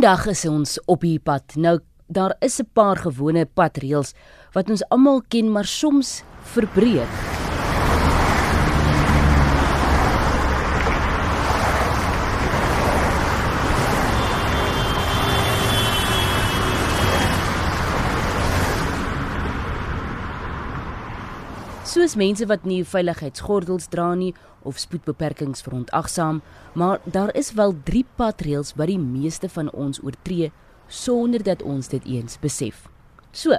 Vandag is ons op die pad. Nou daar is 'n paar gewone padreëls wat ons almal ken, maar soms verbreek. Soos mense wat nie veiligheidsgordels dra nie of spoedbeperkings verontagsaam, maar daar is wel 3 padreëls wat die meeste van ons oortree sonder dat ons dit eens besef. So,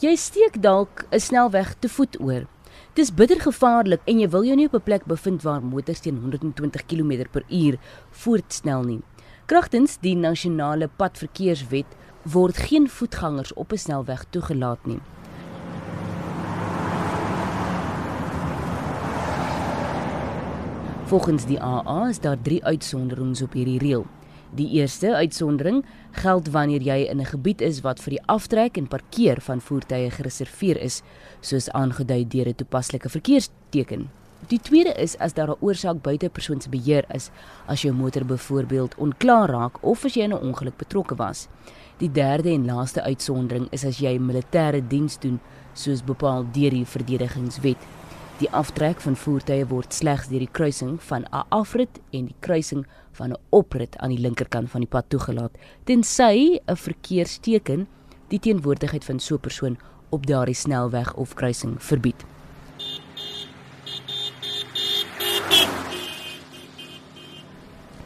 jy steek dalk 'n snelweg te voet oor. Dis bitter gevaarlik en jy wil jou nie op 'n plek bevind waar motors teen 120 km/h voortsnel nie. Kragtens die nasionale padverkeerswet word geen voetgangers op 'n snelweg toegelaat nie. Volgens die AA is daar 3 uitsonderings op hierdie reël. Die eerste uitsondering geld wanneer jy in 'n gebied is wat vir die aftrek en parkeer van voertuie gereserveer is, soos aangedui deur 'n toepaslike verkeersteken. Die tweede is as daar 'n oorsaak buite persoon se beheer is, as jou motor byvoorbeeld onklaar raak of as jy in 'n ongeluk betrokke was. Die derde en laaste uitsondering is as jy militêre diens doen, soos bepaal deur die verdedigingswet. Die aftrek van voertuie word slegs deur die kruising van 'n afrit en die kruising van 'n oprit aan die linkerkant van die pad toegelaat, tensy 'n verkeersteken die teenwoordigheid van so 'n persoon op daardie snelweg of kruising verbied.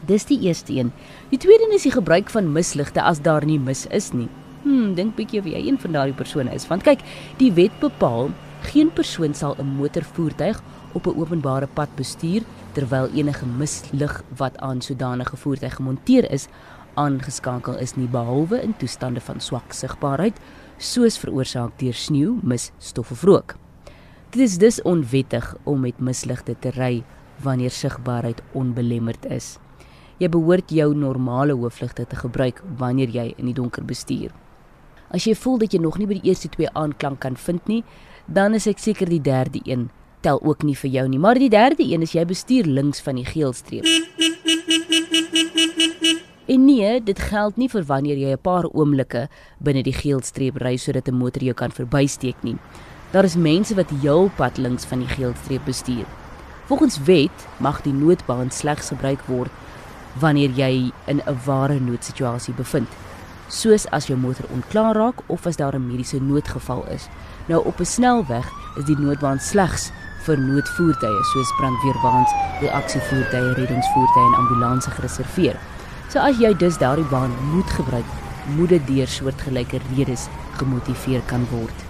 Dis die eerste een. Die tweede is die gebruik van misligte as daar nie mis is nie. Hm, dink bietjie of jy een van daardie persone is, want kyk, die wet bepaal Geen persoon sal 'n motorvoertuig op 'n openbare pad bestuur terwyl enige mislig wat aan sodanige voertuig gemonteer is aangeskakel is nie behalwe in toestande van swak sigbaarheid soos veroorsaak deur sneeu, mis, stof of rook. Dit is dus onwettig om met misligte te ry wanneer sigbaarheid onbelemmerd is. Jy behoort jou normale hoofligte te gebruik wanneer jy in die donker bestuur. As jy voel dat jy nog nie by die eerste twee aanklank kan vind nie, dan is ek seker die derde een tel ook nie vir jou nie. Maar die derde een is jy bestuur links van die geelstreep. En nee, dit geld nie vir wanneer jy 'n paar oomblikke binne die geelstreep ry sodat 'n motor jou kan verbysteek nie. Daar is mense wat heelpad links van die geelstreep bestuur. Volgens wet mag die noodbaan slegs gebruik word wanneer jy in 'n ware noodsituasie bevind, soos as jou motor onklaar raak of as daar 'n mediese noodgeval is. Nou op 'n snelweg is die noodbaan slegs vir noodvoertuie soos brandweerwaens, reaksievoertuie, reddingsvoertuie en ambulanse gereserveer. So as jy dus daardie baan moet gebruik, moet dit deur soortgelyke redes gemotiveer kan word.